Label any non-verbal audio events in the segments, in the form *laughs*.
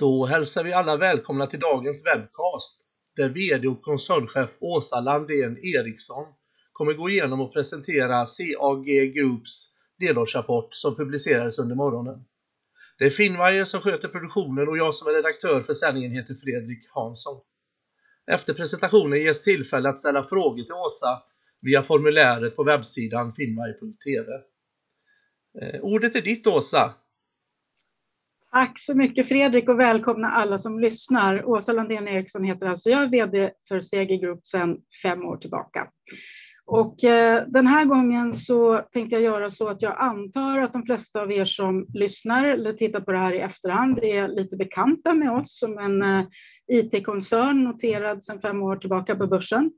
Då hälsar vi alla välkomna till dagens webcast där VD och koncernchef Åsa Landén Eriksson kommer gå igenom och presentera CAG Groups delårsrapport som publicerades under morgonen. Det är Finnwire som sköter produktionen och jag som är redaktör för sändningen heter Fredrik Hansson. Efter presentationen ges tillfälle att ställa frågor till Åsa via formuläret på webbsidan finwire.tv. Eh, ordet är ditt Åsa. Tack så mycket Fredrik och välkomna alla som lyssnar. Åsa Landén Eriksson heter alltså jag, är VD för Seger Group sedan fem år tillbaka. Och eh, den här gången så tänkte jag göra så att jag antar att de flesta av er som lyssnar eller tittar på det här i efterhand är lite bekanta med oss som en eh, IT-koncern noterad sedan fem år tillbaka på börsen.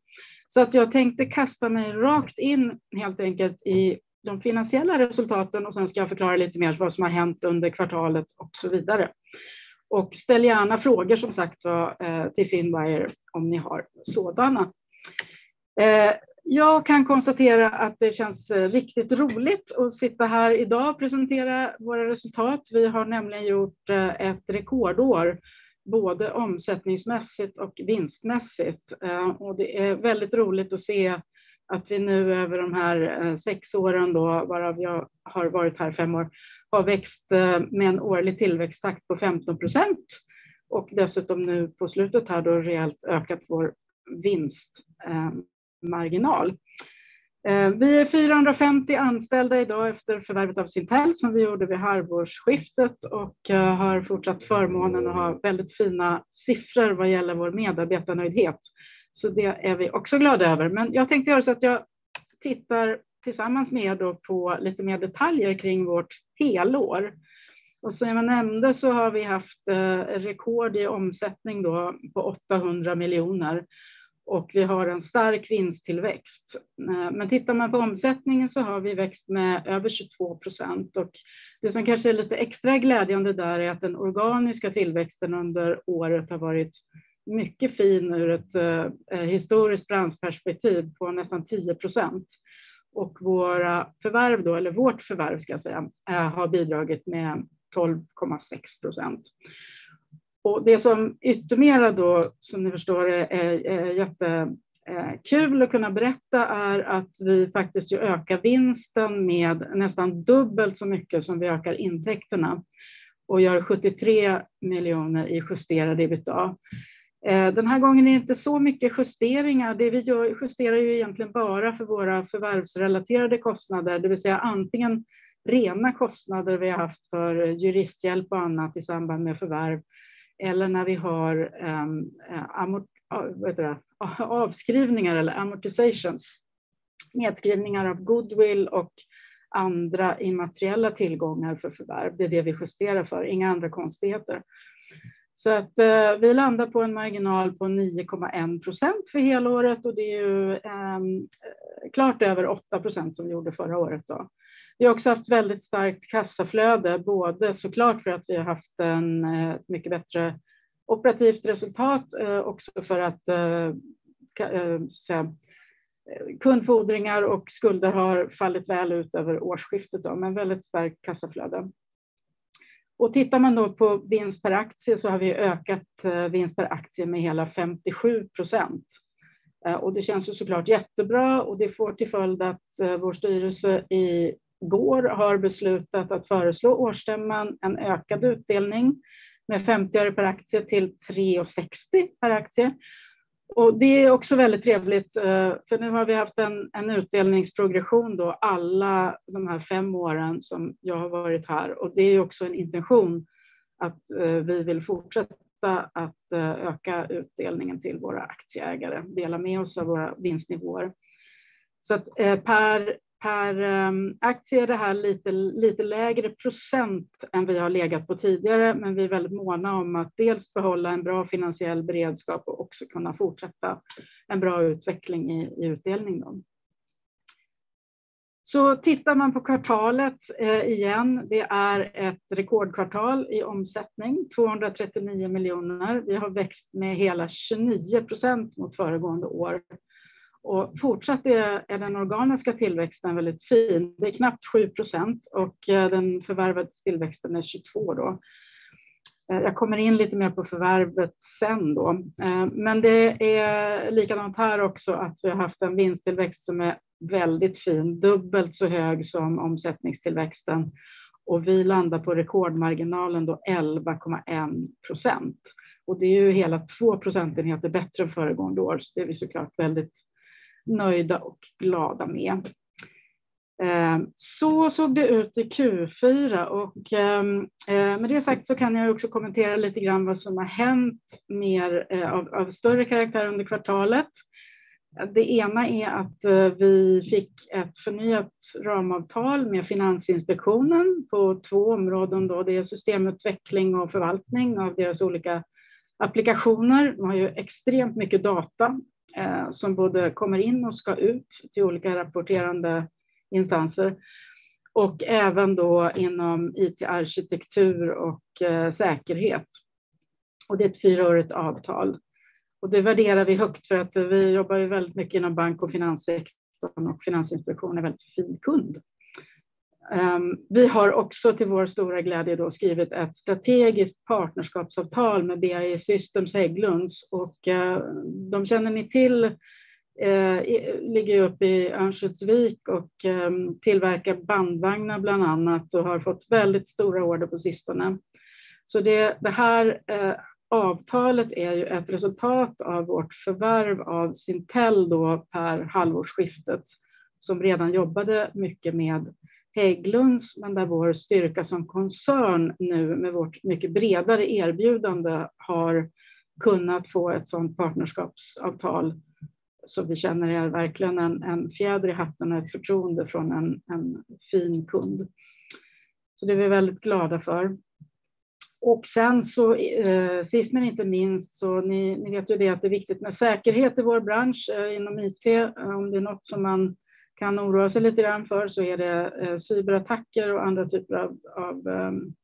Så att jag tänkte kasta mig rakt in helt enkelt i de finansiella resultaten och sen ska jag förklara lite mer vad som har hänt under kvartalet och så vidare. Och ställ gärna frågor som sagt var eh, till Finwire om ni har sådana. Eh, jag kan konstatera att det känns eh, riktigt roligt att sitta här idag och presentera våra resultat. Vi har nämligen gjort ett rekordår både omsättningsmässigt och vinstmässigt. Och det är väldigt roligt att se att vi nu över de här eh, sex åren, då, varav jag har varit här fem år, har växt eh, med en årlig tillväxttakt på 15 procent och dessutom nu på slutet här då rejält ökat vår vinstmarginal. Eh, vi är 450 anställda idag efter förvärvet av Syntel som vi gjorde vid halvårsskiftet och har fortsatt förmånen att ha väldigt fina siffror vad gäller vår medarbetarnöjdhet. Så det är vi också glada över. Men jag tänkte göra så att jag tittar tillsammans med er då på lite mer detaljer kring vårt helår. Och som jag nämnde så har vi haft eh, rekord i omsättning då på 800 miljoner och vi har en stark vinsttillväxt. Eh, men tittar man på omsättningen så har vi växt med över 22 procent och det som kanske är lite extra glädjande där är att den organiska tillväxten under året har varit mycket fin ur ett eh, historiskt branschperspektiv på nästan 10 procent. Och våra förvärv, då, eller vårt förvärv ska jag säga, eh, har bidragit med 12,6 procent. Och det som yttermera då, som ni förstår, är, är jättekul eh, att kunna berätta är att vi faktiskt ju ökar vinsten med nästan dubbelt så mycket som vi ökar intäkterna och gör 73 miljoner i justerad ebitda. Eh, den här gången är det inte så mycket justeringar. Det vi gör, justerar ju egentligen bara för våra förvärvsrelaterade kostnader, det vill säga antingen rena kostnader vi har haft för eh, juristhjälp och annat i samband med förvärv eller när vi har um, amort, det, *laughs* avskrivningar eller amortizations, nedskrivningar av goodwill och andra immateriella tillgångar för förvärv. Det är det vi justerar för, inga andra konstigheter. Så att eh, vi landar på en marginal på 9,1 procent för helåret och det är ju ehm, eh, klart över 8 procent som vi gjorde förra året. Då. Vi har också haft väldigt starkt kassaflöde, både såklart för att vi har haft en eh, mycket bättre operativt resultat, eh, också för att eh, eh, säga, eh, kundfordringar och skulder har fallit väl ut över årsskiftet, då, men väldigt starkt kassaflöde. Och tittar man då på vinst per aktie så har vi ökat eh, vinst per aktie med hela 57 procent. Eh, och det känns ju såklart jättebra och det får till följd att eh, vår styrelse i går har beslutat att föreslå årsstämman en ökad utdelning med 50 öre per aktie till 3,60 per aktie. Och det är också väldigt trevligt, eh, för nu har vi haft en, en utdelningsprogression då alla de här fem åren som jag har varit här och det är också en intention att eh, vi vill fortsätta att eh, öka utdelningen till våra aktieägare, dela med oss av våra vinstnivåer. Så att per per ehm, aktie är det här lite, lite lägre procent än vi har legat på tidigare, men vi är väldigt måna om att dels behålla en bra finansiell beredskap och också kunna fortsätta en bra utveckling i, i utdelning. Då. Så tittar man på kvartalet eh, igen, det är ett rekordkvartal i omsättning, 239 miljoner. Vi har växt med hela 29 procent mot föregående år och fortsatt är, är, den organiska tillväxten väldigt fin. Det är knappt 7 procent och eh, den förvärvade tillväxten är 22 då. Eh, jag kommer in lite mer på förvärvet sen då. Eh, men det är likadant här också att vi har haft en vinsttillväxt som är väldigt fin, dubbelt så hög som omsättningstillväxten och vi landar på rekordmarginalen då 11,1 procent. Och det är ju hela två procentenheter bättre än föregående år, så det är vi såklart väldigt nöjda och glada med. Eh, så såg det ut i Q4 och ehm, eh, med det sagt så kan jag också kommentera lite grann vad som har hänt mer eh, av större karaktär under kvartalet. Det ena är att vi fick ett förnyat ramavtal med Finansinspektionen på två områden. Det är systemutveckling och förvaltning av deras olika applikationer. De har ju extremt mycket data Eh, som både kommer in och ska ut till olika rapporterande instanser och även då inom IT-arkitektur och eh, säkerhet. Och Det är ett fyraårigt avtal och det värderar vi högt för att vi jobbar ju väldigt mycket inom bank- och finanssektorn och Finansinspektionen är en väldigt fin kund. Ehm, vi har också till vår stora glädje då skrivit ett strategiskt partnerskapsavtal med BAE Systems Hägglunds och eh, de känner ni till, eh, ligger uppe i Örnsköldsvik och ehm, tillverkar bandvagnar bland annat och har fått väldigt stora order på sistone. Så det här eh, avtalet är ju ett resultat av vårt förvärv av Syntel då per halvårsskiftet som redan jobbade mycket med Hägglunds, men där vår styrka som koncern nu med vårt mycket bredare erbjudande har kunnat få ett sådant partnerskapsavtal Så vi känner är verkligen en fjäder i hatten och ett förtroende från en fin kund. Så det är vi väldigt glada för. Och sen så eh, sist men inte minst så ni vet ju det att det är viktigt med säkerhet i vår bransch eh, inom IT. Om det är något som man kan oroa sig lite grann för så är det eh, cyberattacker och andra typer av ehm,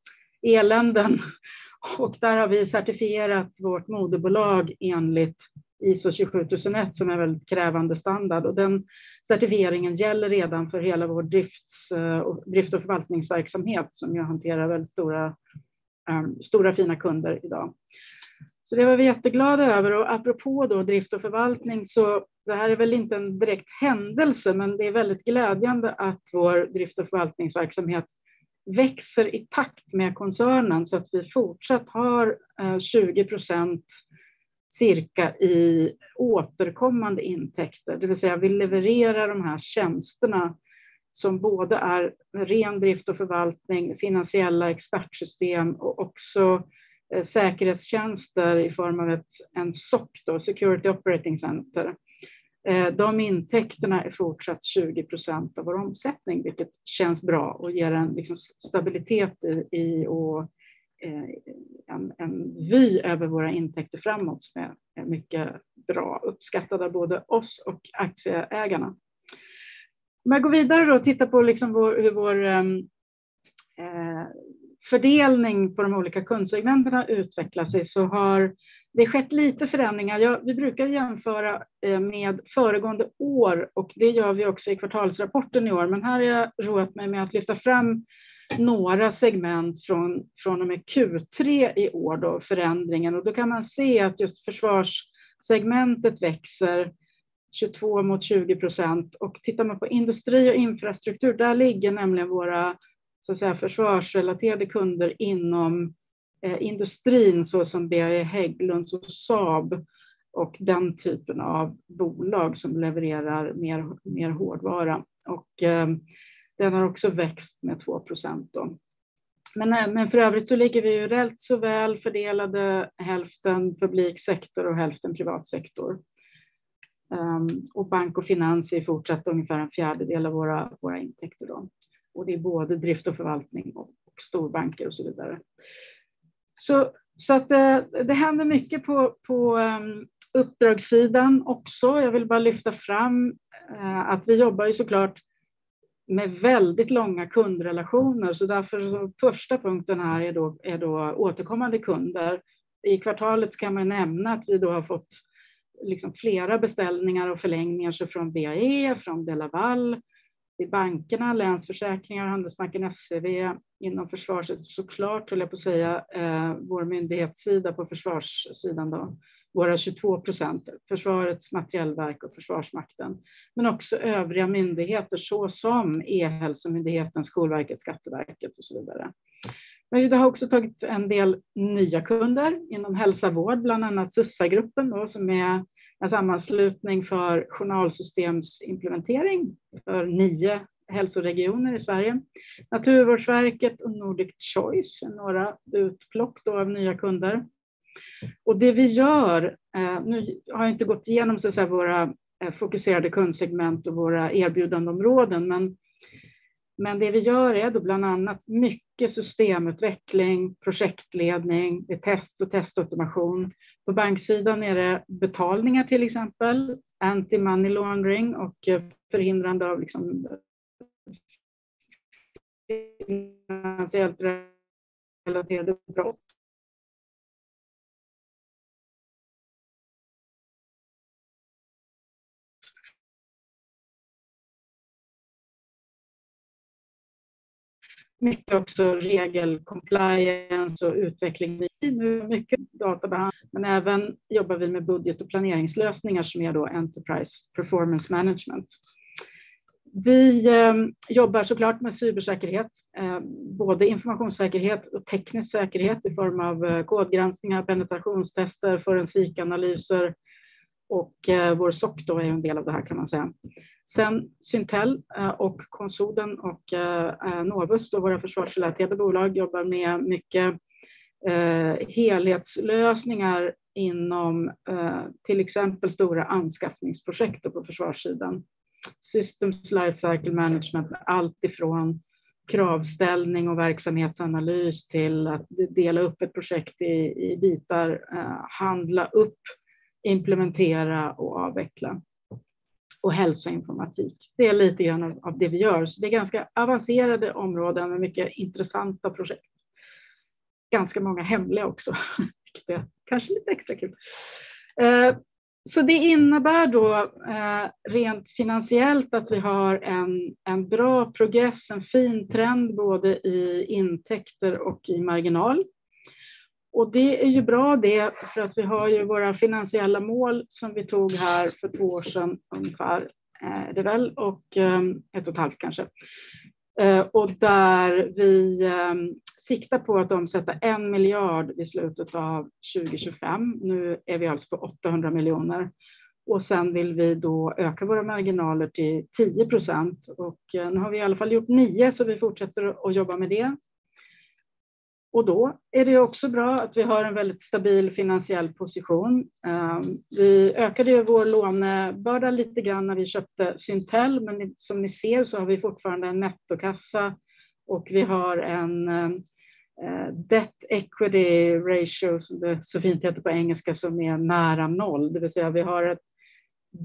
eländen. *laughs* Och där har vi certifierat vårt moderbolag enligt ISO 27001 som är väldigt krävande standard och den certifieringen gäller redan för hela vår eh, drift- och förvaltningsverksamhet som ju hanterar väldigt stora ehm, fina kunder idag. Så det var vi jätteglada över och apropå då drift och förvaltning så det här är väl inte en direkt händelse men det är väldigt glädjande att vår drift- och förvaltningsverksamhet växer i takt med koncernen så att vi fortsatt har eh, 20 procent cirka i återkommande intäkter. Det vill säga vi levererar de här tjänsterna som både är ren drift och förvaltning, finansiella expertsystem och också Eh, säkerhetstjänster i form av en SOC, då, Security Operating Center. Eh, de intäkterna är fortsatt 20 procent av vår omsättning, vilket känns bra och ger en liksom, stabilitet i och eh, en vy över våra intäkter framåt som är mycket bra, uppskattade av både oss och aktieägarna. Om jag går vidare och tittar på liksom, hur vår ehm, fördelning på de olika kundsegmenterna utvecklar sig så har det skett lite förändringar. Vi brukar jämföra eh, med föregående år och det gör vi också i kvartalsrapporten i år, men här har jag roat mig med att lyfta fram några segment från och med Q3 i år då, förändringen. Och då kan man se att just försvarssegmentet växer 22 mot 20 procent. och tittar man på industri och infrastruktur, där ligger nämligen våra så att säga försvarsrelaterade kunder inom eh, industrin såsom BAE Hägglunds och Saab och den typen av bolag som levererar mer hårdvara. Och eh, den har också växt med 2% då. Eh, men för övrigt så ligger vi ju rätt så väl fördelade, hälften publik sektor och hälften privat sektor. Ehm, och bank och finans är fortsatt ungefär en fjärdedel av våra intäkter då. Och det är både drift och förvaltning och storbanker och så vidare. Så att eh, det händer mycket på ehm, uppdragssidan också. Jag vill bara lyfta fram eh, att vi jobbar ju såklart med väldigt långa kundrelationer, så därför så första punkten här är då återkommande kunder. I kvartalet kan man nämna att vi då har fått liksom flera beställningar och förlängningar från BAE, från DeLaval, i bankerna, Länsförsäkringar, Handelsbanken SEV, inom försvaret såklart, höll jag på att säga, eh, vår myndighetssida på försvarssidan då, våra 22 procent, Försvarets materiellverk och Försvarsmakten, men också övriga myndigheter såsom E-hälsomyndigheten, Skolverket, Skatteverket och så vidare. Men vi har också tagit en del nya kunder inom hälsa och vård, bland annat Sussa-gruppen som är en sammanslutning för journalsystemsimplementering för nio hälsoregioner i Sverige. Naturvårdsverket och Nordic Choice är några utplock av nya kunder. Och det vi gör, eh, nu har jag inte gått igenom så att våra eh, fokuserade kundsegment och våra erbjudandeområden, men men det vi gör är då bland annat mycket systemutveckling, projektledning, test och testautomation. På banksidan är det betalningar till exempel, anti-money laundering och eh, förhindrande av liksom finansiellt relaterade brott. Mycket också regelcompliance och utveckling. Nu mycket databehandling, men även jobbar vi med budget och planeringslösningar som är då Enterprise Performance Management. Vi eh, jobbar såklart med cybersäkerhet, eh, både informationssäkerhet och teknisk säkerhet i form av eh, kodgranskningar, penetrationstester, forensikanalyser, och eh, vår SOC då är en del av det här kan man säga. Sen Syntel eh, och Konsoden och eh, eh Novus, då våra försvarsrelaterade bolag, jobbar med mycket eh, helhetslösningar inom eh, till exempel stora anskaffningsprojekt på försvarssidan. Systems Lifecycle Management, allt ifrån kravställning och verksamhetsanalys till att dela upp ett projekt i, i bitar, handla upp implementera och avveckla. Och hälsoinformatik. Det är lite grann av, det vi gör. Så det är ganska avancerade områden med mycket intressanta projekt. Ganska många hemliga också, *laughs* vilket är kanske lite extra kul. Eh, så det innebär då eh, rent finansiellt att vi har en, en bra progress, en fin trend både i intäkter och i marginal. Och det är ju bra det, för att vi har ju våra finansiella mål som vi tog här för två år sedan ungefär, eh, är det väl, och ehm, ett och ett halvt kanske. Eh, och där vi ehm, siktar på att omsätta en miljard vid slutet av 2025. Nu är vi alltså på 800 miljoner. Och sen vill vi då öka våra marginaler till 10 procent. Och eh, nu har vi i alla fall gjort nio, så vi fortsätter att jobba med det. Och då är det också bra att vi har en väldigt stabil finansiell position. Ehm, vi ökade ju vår lånebörda lite grann när vi köpte Syntel, men som ni ser så har vi fortfarande en nettokassa och vi har en eh, debt equity ratio, som det så fint heter på engelska, som är nära noll. Det vill säga vi har ett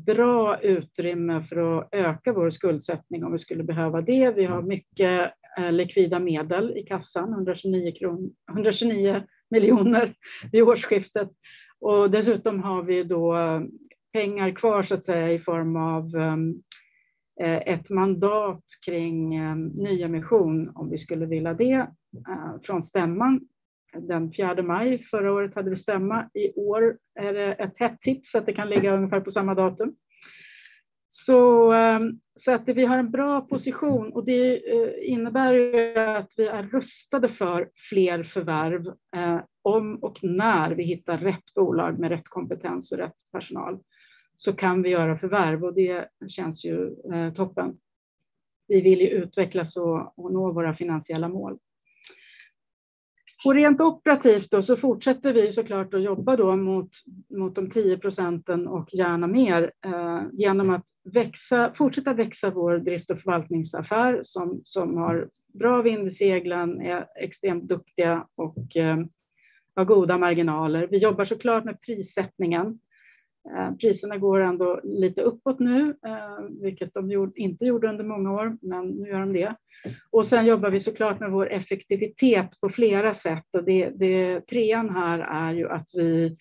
bra utrymme för att öka vår skuldsättning om vi skulle behöva det. Vi har mycket Eh, Eh, likvida medel i kassan, 129, kron, 129 miljoner vid årsskiftet. Och dessutom har vi då pengar kvar så att säga i form av eh, ett mandat kring eh, nyemission om vi skulle vilja det från stämman. Den 4 maj förra året hade vi stämma. I år är det ett hett tips att det kan ligga ungefär på samma datum. Så, ehm, så att vi har en bra position och det eh, innebär innebär att vi är rustade för fler förvärv eh, om och när vi hittar rätt bolag med rätt kompetens och rätt personal så kan vi göra förvärv och det känns ju eh, toppen. Vi vill ju utvecklas och, och nå våra finansiella mål. Och rent operativt då, så fortsätter vi såklart att jobba då mot, mot de 10 procenten och gärna mer eh, genom att växa, fortsätta växa vår drift och förvaltningsaffär som, som har bra vind i seglen, är extremt duktiga och eh, har goda marginaler. Vi jobbar såklart med prissättningen Eh, Eh, priserna går ändå lite uppåt nu, eh, vilket de inte gjorde under många år, men nu gör de det. Och sen jobbar vi såklart med vår effektivitet på flera sätt och det, det trean här är ju att vi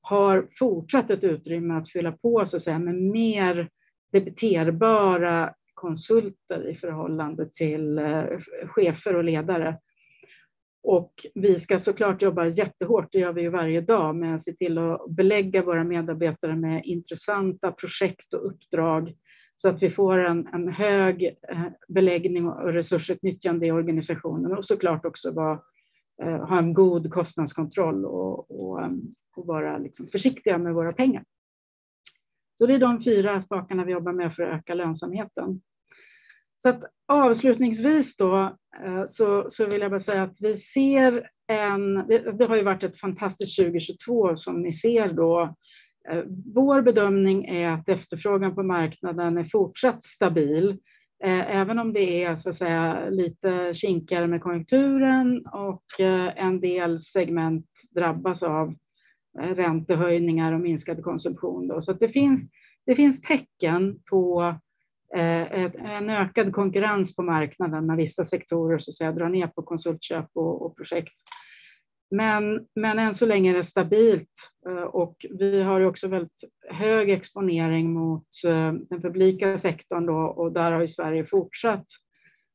har fortsatt ett utrymme att fylla på så att säga, med mer debiterbara konsulter i förhållande till eh, chefer och ledare. Och vi ska såklart jobba jättehårt, det gör vi ju varje dag, med att se till att belägga våra medarbetare med intressanta projekt och uppdrag så att vi får en, en hög eh, beläggning och resursutnyttjande i organisationen och såklart också vara, eh, ha en god kostnadskontroll och, och, eh, och vara liksom försiktiga med våra pengar. Så det är de fyra spakarna vi jobbar med för att öka lönsamheten. Så att avslutningsvis då eh, så, så vill jag bara säga att vi ser en, det, det har ju varit ett fantastiskt 2022 som ni ser då eh, vår bedömning är att efterfrågan på marknaden är fortsatt stabil, eh, även om det är så att säga, lite kinkigare med konjunkturen och en del segment drabbas av räntehöjningar och minskad konsumtion. Då. Så det, finns, det finns tecken på Eh, en ökad konkurrens på marknaden när vissa sektorer så att säga, drar ner på konsultköp och, och projekt. Men, men än så länge är det stabilt eh, och vi har också väldigt hög exponering mot eh, den publika sektorn då, och där har ju Sverige fortsatt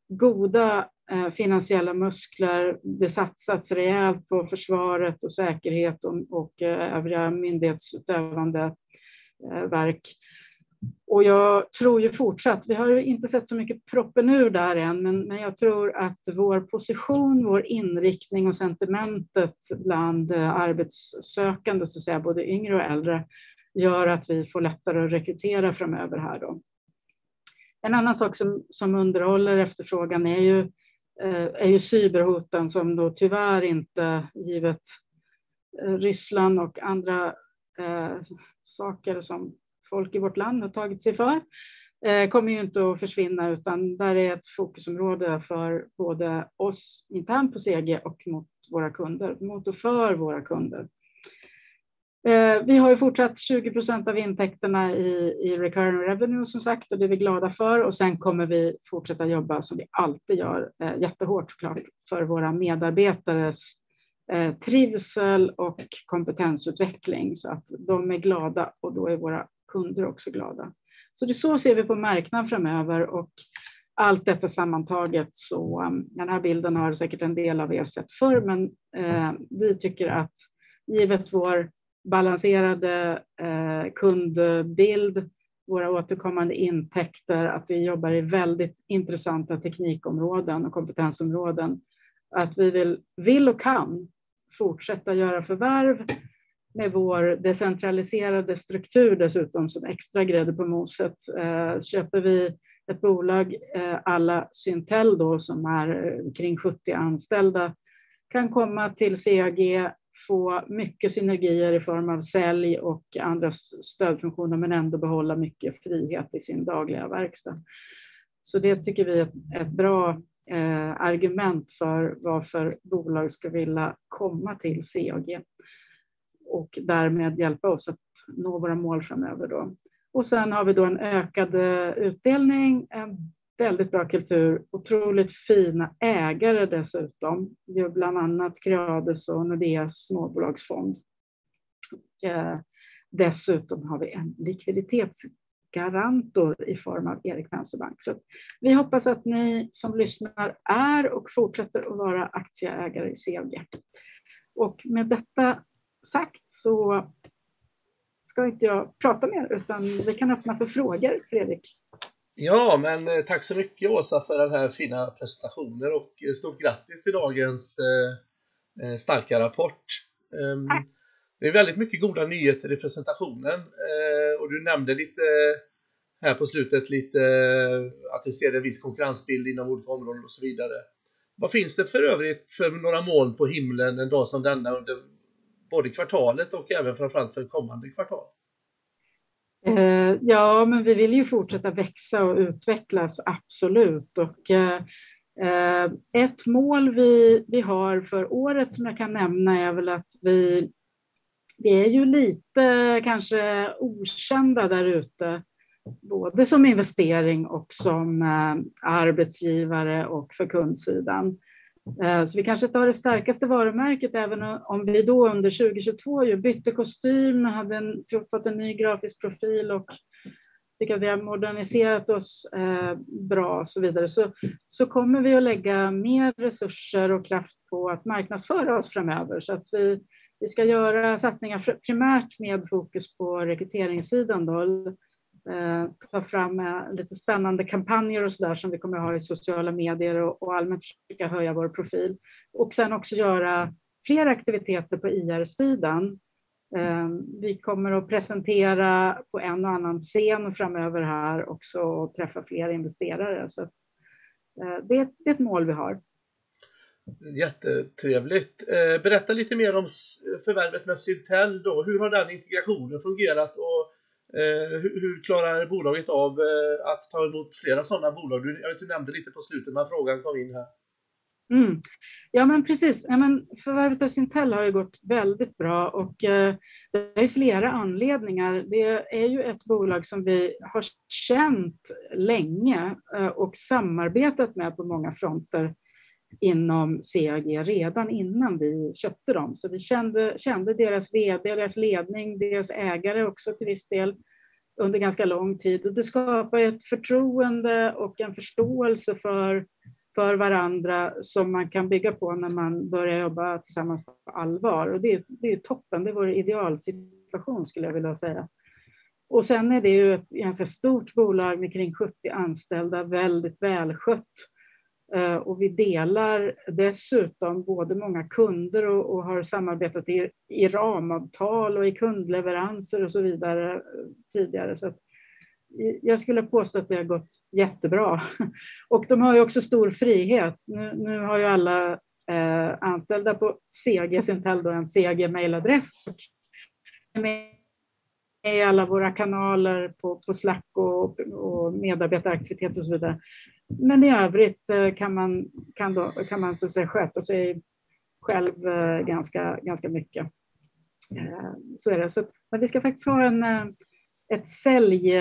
goda finansiella muskler. Det satsats rejält på försvaret och säkerhet och, och övriga myndighetsutövande verk. Och jag tror ju fortsatt, vi har inte sett så mycket proppen ur där än, men, men jag tror att vår position, vår inriktning och sentimentet bland eh, arbetssökande, så att säga, både yngre och äldre, gör att vi får lättare att rekrytera framöver här. Då. En annan sak som, som underhåller efterfrågan är ju, eh, är ju cyberhoten som då tyvärr inte, givet eh, Ryssland och andra eh, saker som folk i vårt land har tagit sig för eh, kommer ju inte att försvinna utan där är ett fokusområde för både oss internt på CG och mot våra kunder, mot och för våra kunder. Eh, vi har ju fortsatt 20 procent av intäkterna i, i recurring revenue som sagt och det är vi glada för och sen kommer vi fortsätta jobba som vi alltid gör eh, jättehårt såklart, för våra medarbetares trivsel och kompetensutveckling så att de är glada och då är våra kunder också glada. Så det så ser vi på marknaden framöver och allt detta sammantaget så um, den här bilden har säkert en del av er sett förr, men eh, vi tycker att givet vår balanserade eh, kundbild, våra återkommande intäkter, att vi jobbar i väldigt intressanta teknikområden och kompetensområden, att vi vill, vill och kan fortsätta göra förvärv med vår decentraliserade struktur dessutom som extra grädde på moset. Eh, köper vi ett bolag, eh, alla Syntel då som är kring 70 anställda, kan komma till CAG, få mycket synergier i form av sälj och andra stödfunktioner men ändå behålla mycket frihet i sin dagliga verkstad. Så det tycker vi är ett, ett bra eh, argument för varför bolag ska vilja komma till CAG och därmed hjälpa oss att nå våra mål framöver. Då. Och sen har vi då en ökad eh, utdelning, en väldigt bra kultur, otroligt fina ägare dessutom. Vi har bland annat Creades och Nordeas småbolagsfond. Och, eh, dessutom har vi en likviditetsgarantor i form av Erik Penser Bank. Så vi hoppas att ni som lyssnar är och fortsätter att vara aktieägare i CAG. Och med detta sagt så ska inte jag prata mer utan vi kan öppna för frågor, Fredrik. Ja, men eh, tack så mycket Åsa för den här fina presentationen och eh, stort grattis till dagens eh, starka rapport. Um, tack. Det är väldigt mycket goda nyheter i presentationen eh, och du nämnde lite här på slutet lite att vi ser en viss konkurrensbild inom olika områden och så vidare. Vad finns det för övrigt för några moln på himlen en dag som denna under både kvartalet och även framförallt för kommande kvartal? Eh, ja, men vi vill ju fortsätta växa och utvecklas, absolut. Och, eh, eh, ett mål vi, vi har för året som jag kan nämna är väl att vi, vi är ju lite kanske okända där ute, både som investering och som arbetsgivare och för kundsidan. Eh, så vi kanske inte har det starkaste varumärket, även om vi då under 2022 ju bytte kostym, hade en, fått en ny grafisk profil och tycker att vi har moderniserat oss eh, bra och så vidare, så, så kommer vi att lägga mer resurser och kraft på att marknadsföra oss framöver. Så att vi, vi ska göra satsningar primärt med fokus på rekryteringssidan. Då, Eh, ta fram eh, lite spännande kampanjer och så där som vi kommer att ha i sociala medier och, och allmänt försöka höja vår profil. Och sen också göra fler aktiviteter på IR-sidan Eh, vi kommer att presentera på en och annan scen framöver här också och träffa fler investerare. Så att, eh, det, är ett mål vi har. Jättetrevligt. Eh, berätta lite mer om förvärvet med Syntel. Då. Hur har den integrationen fungerat och Eh, hur klarar bolaget av eh, att ta emot flera sådana bolag? Jag vet, du nämnde lite på slutet när frågan kom in här. Mm. Ja, men precis. Ja, men förvärvet av Sintel har ju gått väldigt bra och eh, det är flera anledningar. Det är ju ett bolag som vi har känt länge eh, och samarbetat med på många fronter inom CAG redan innan vi köpte dem. Så vi kände, kände deras vd, deras ledning, deras ägare också till viss del under ganska lång tid. Och det skapar ett förtroende och en förståelse för för varandra som man kan bygga på när man börjar jobba tillsammans på allvar. Och det, det är toppen, det är vår idealsituation skulle jag vilja säga. Och sen är det ju ett ganska stort bolag med kring 70 anställda, väldigt välskött. Eh, och vi delar dessutom både många kunder och, och har samarbetat i, i ramavtal och i kundleveranser och så vidare eh, tidigare. Så jag skulle påstå att det har gått jättebra. *laughs* Och de har ju också stor frihet. Nu, nu har ju alla eh, anställda på CG Sintel en CG-mailadress. Med i alla våra kanaler på, på Slack och, och medarbetaraktivitet och så vidare. Men i övrigt eh, kan man, kan då, kan man så säga sköta sig själv eh, ganska, ganska mycket. Eh, så är det. Så att, men vi ska faktiskt ha en ett sälj,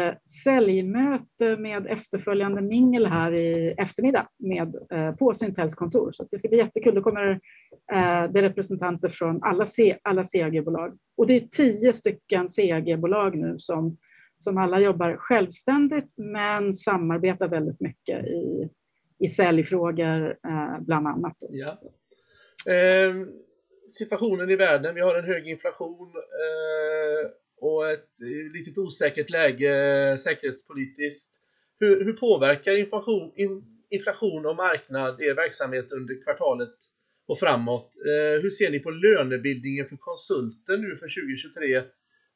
säljmöte med efterföljande mingel här i eftermiddag med, på Syntels kontor. Så det ska bli jättekul. Då kommer det representanter från alla, C, alla CAG-bolag. Och det är tio stycken CAG-bolag nu som, som alla jobbar självständigt men samarbetar väldigt mycket i, i säljfrågor eh, bland annat. Ja. Eh, situationen i världen, vi har en hög inflation eh, och ett eh, litet osäkert läge säkerhetspolitiskt. Hur, hur påverkar inflation, in, inflation och marknad er verksamhet under kvartalet och framåt? Eh, hur ser ni på lönebildningen för konsulter nu för 2023?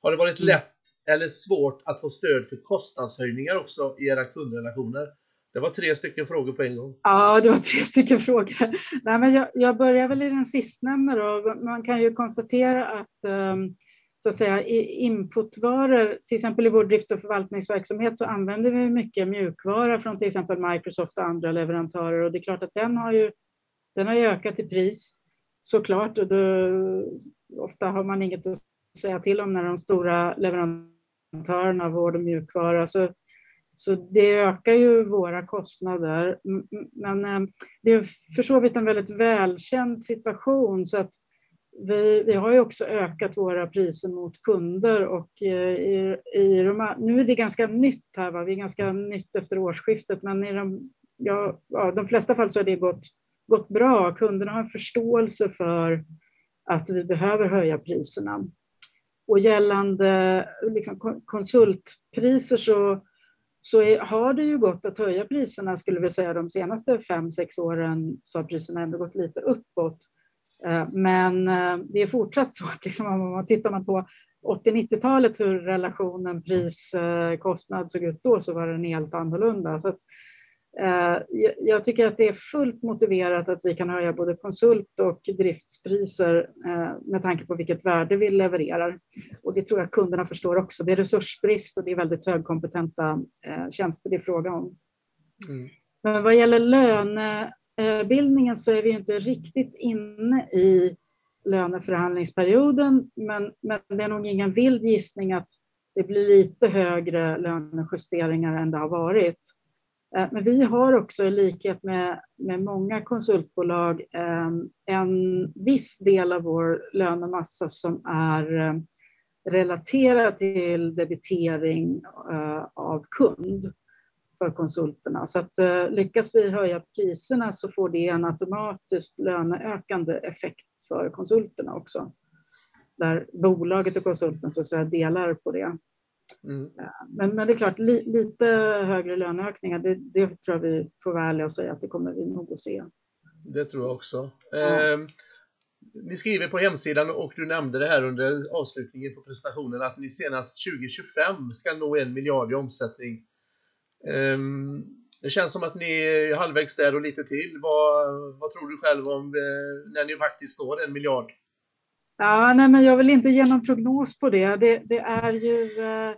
Har det varit mm. lätt eller svårt att få stöd för kostnadshöjningar också i era kundrelationer? Det var tre stycken frågor på en gång. Ja, det var tre stycken frågor. Nej, men jag, jag börjar väl i den sistnämnda. Då. Man kan ju konstatera att um, så att säga, inputvaror, till exempel i vår drift och förvaltningsverksamhet så använder vi mycket mjukvara från till exempel Microsoft och andra leverantörer och det är klart att den har ju, den har ökat i pris såklart och då, ofta har man inget att säga till om när de stora leverantörerna av vård och mjukvara så, så det ökar ju våra kostnader. Men eh, det är för så vitt en väldigt välkänd situation så att vi, vi, har ju också ökat våra priser mot kunder och eh, i, i de, nu är det ganska nytt här, va? vi är ganska nytt efter årsskiftet, men i de, ja, ja, de flesta fall så har det gått, gått bra. Kunderna har en förståelse för att vi behöver höja priserna. Och gällande liksom, konsultpriser så, så är, har det ju gått att höja priserna, skulle vi säga, de senaste fem, sex åren så har priserna ändå gått lite uppåt. Eh, men eh, det är fortsatt så att liksom, om man tittar man på 80-90-talet hur relationen pris-kostnad eh, såg ut då så var den helt annorlunda. Så att, jag tycker att det är fullt motiverat att vi kan höja både konsult och driftspriser med tanke på vilket värde vi levererar. Och det tror jag kunderna förstår också. Det är resursbrist och det är väldigt högkompetenta tjänster det är fråga om. Mm. Men vad gäller löne Eh, bildningen så är vi inte riktigt inne i löneförhandlingsperioden, men, men det är nog ingen vild gissning att det blir lite högre lönejusteringar än det har varit. Eh, men vi har också i likhet med, med många konsultbolag ehm, en viss del av vår lönemassa som är ehm, relaterad till debitering eh, av kund för konsulterna. Så att eh, lyckas vi höja priserna så får det en automatiskt löneökande effekt för konsulterna också. Där bolaget och konsulten så att säga delar på det. Mm. Men, men det är klart, li, lite högre löneökningar, det, det tror jag vi får vara ärliga och säga att det kommer vi nog att se. Det tror jag också. Ja. Eh, ni skriver på hemsidan och du nämnde det här under avslutningen på presentationen att ni senast 2025 ska nå en miljard i omsättning. Eh, det känns som att ni är halvvägs där och lite till. Vad, vad tror du själv om eh, när ni faktiskt når en miljard? Ja, nej, men jag vill inte ge någon prognos på det. Det, det är ju eh,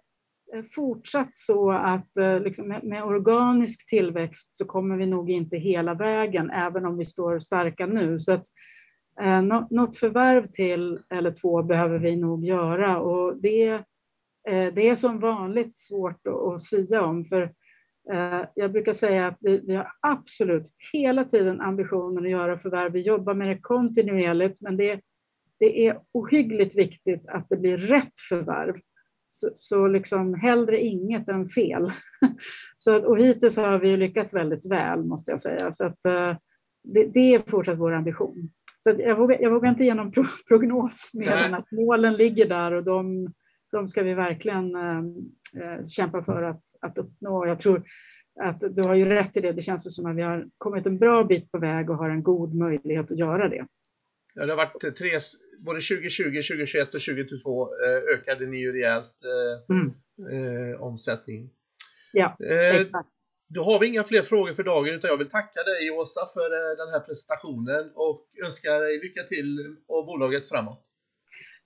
Eh, fortsatt så att eh, liksom med, med, organisk tillväxt så kommer vi nog inte hela vägen, även om vi står starka nu. Så att, eh, något förvärv till eller två behöver vi nog göra och det, eh, det är som vanligt svårt att, att sia om. För eh, jag brukar säga att vi, vi har absolut hela tiden ambitionen att göra förvärv. Vi jobbar med det kontinuerligt, men det det är ohyggligt viktigt att det blir rätt förvärv. Så, så liksom hellre inget än fel. *laughs* Så, och hittills har vi lyckats väldigt väl måste jag säga. Så att, uh, det, det, är fortsatt vår ambition. Så jag, vågar, jag vågar inte ge någon pro *laughs* prognos mer än att målen ligger där och de, de ska vi verkligen uh, kämpa för att, att uppnå. Jag tror att du har ju rätt i det. Det känns som att vi har kommit en bra bit på väg och har en god möjlighet att göra det. Ja, det har varit tre, både 2020, 2021 och 2022 eh, ökade ni ju rejält eh, mm. eh, omsättning. Ja, eh, Då har vi inga fler frågor för dagen utan jag vill tacka dig Åsa för eh, den här presentationen och önskar dig lycka till och bolaget framåt.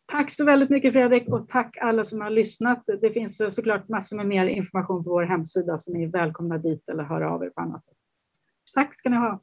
Tack så väldigt mycket Fredrik och tack alla som har lyssnat. Det finns såklart massor med mer information på vår hemsida så ni är välkomna dit eller höra av er på annat sätt. Tack ska ni ha.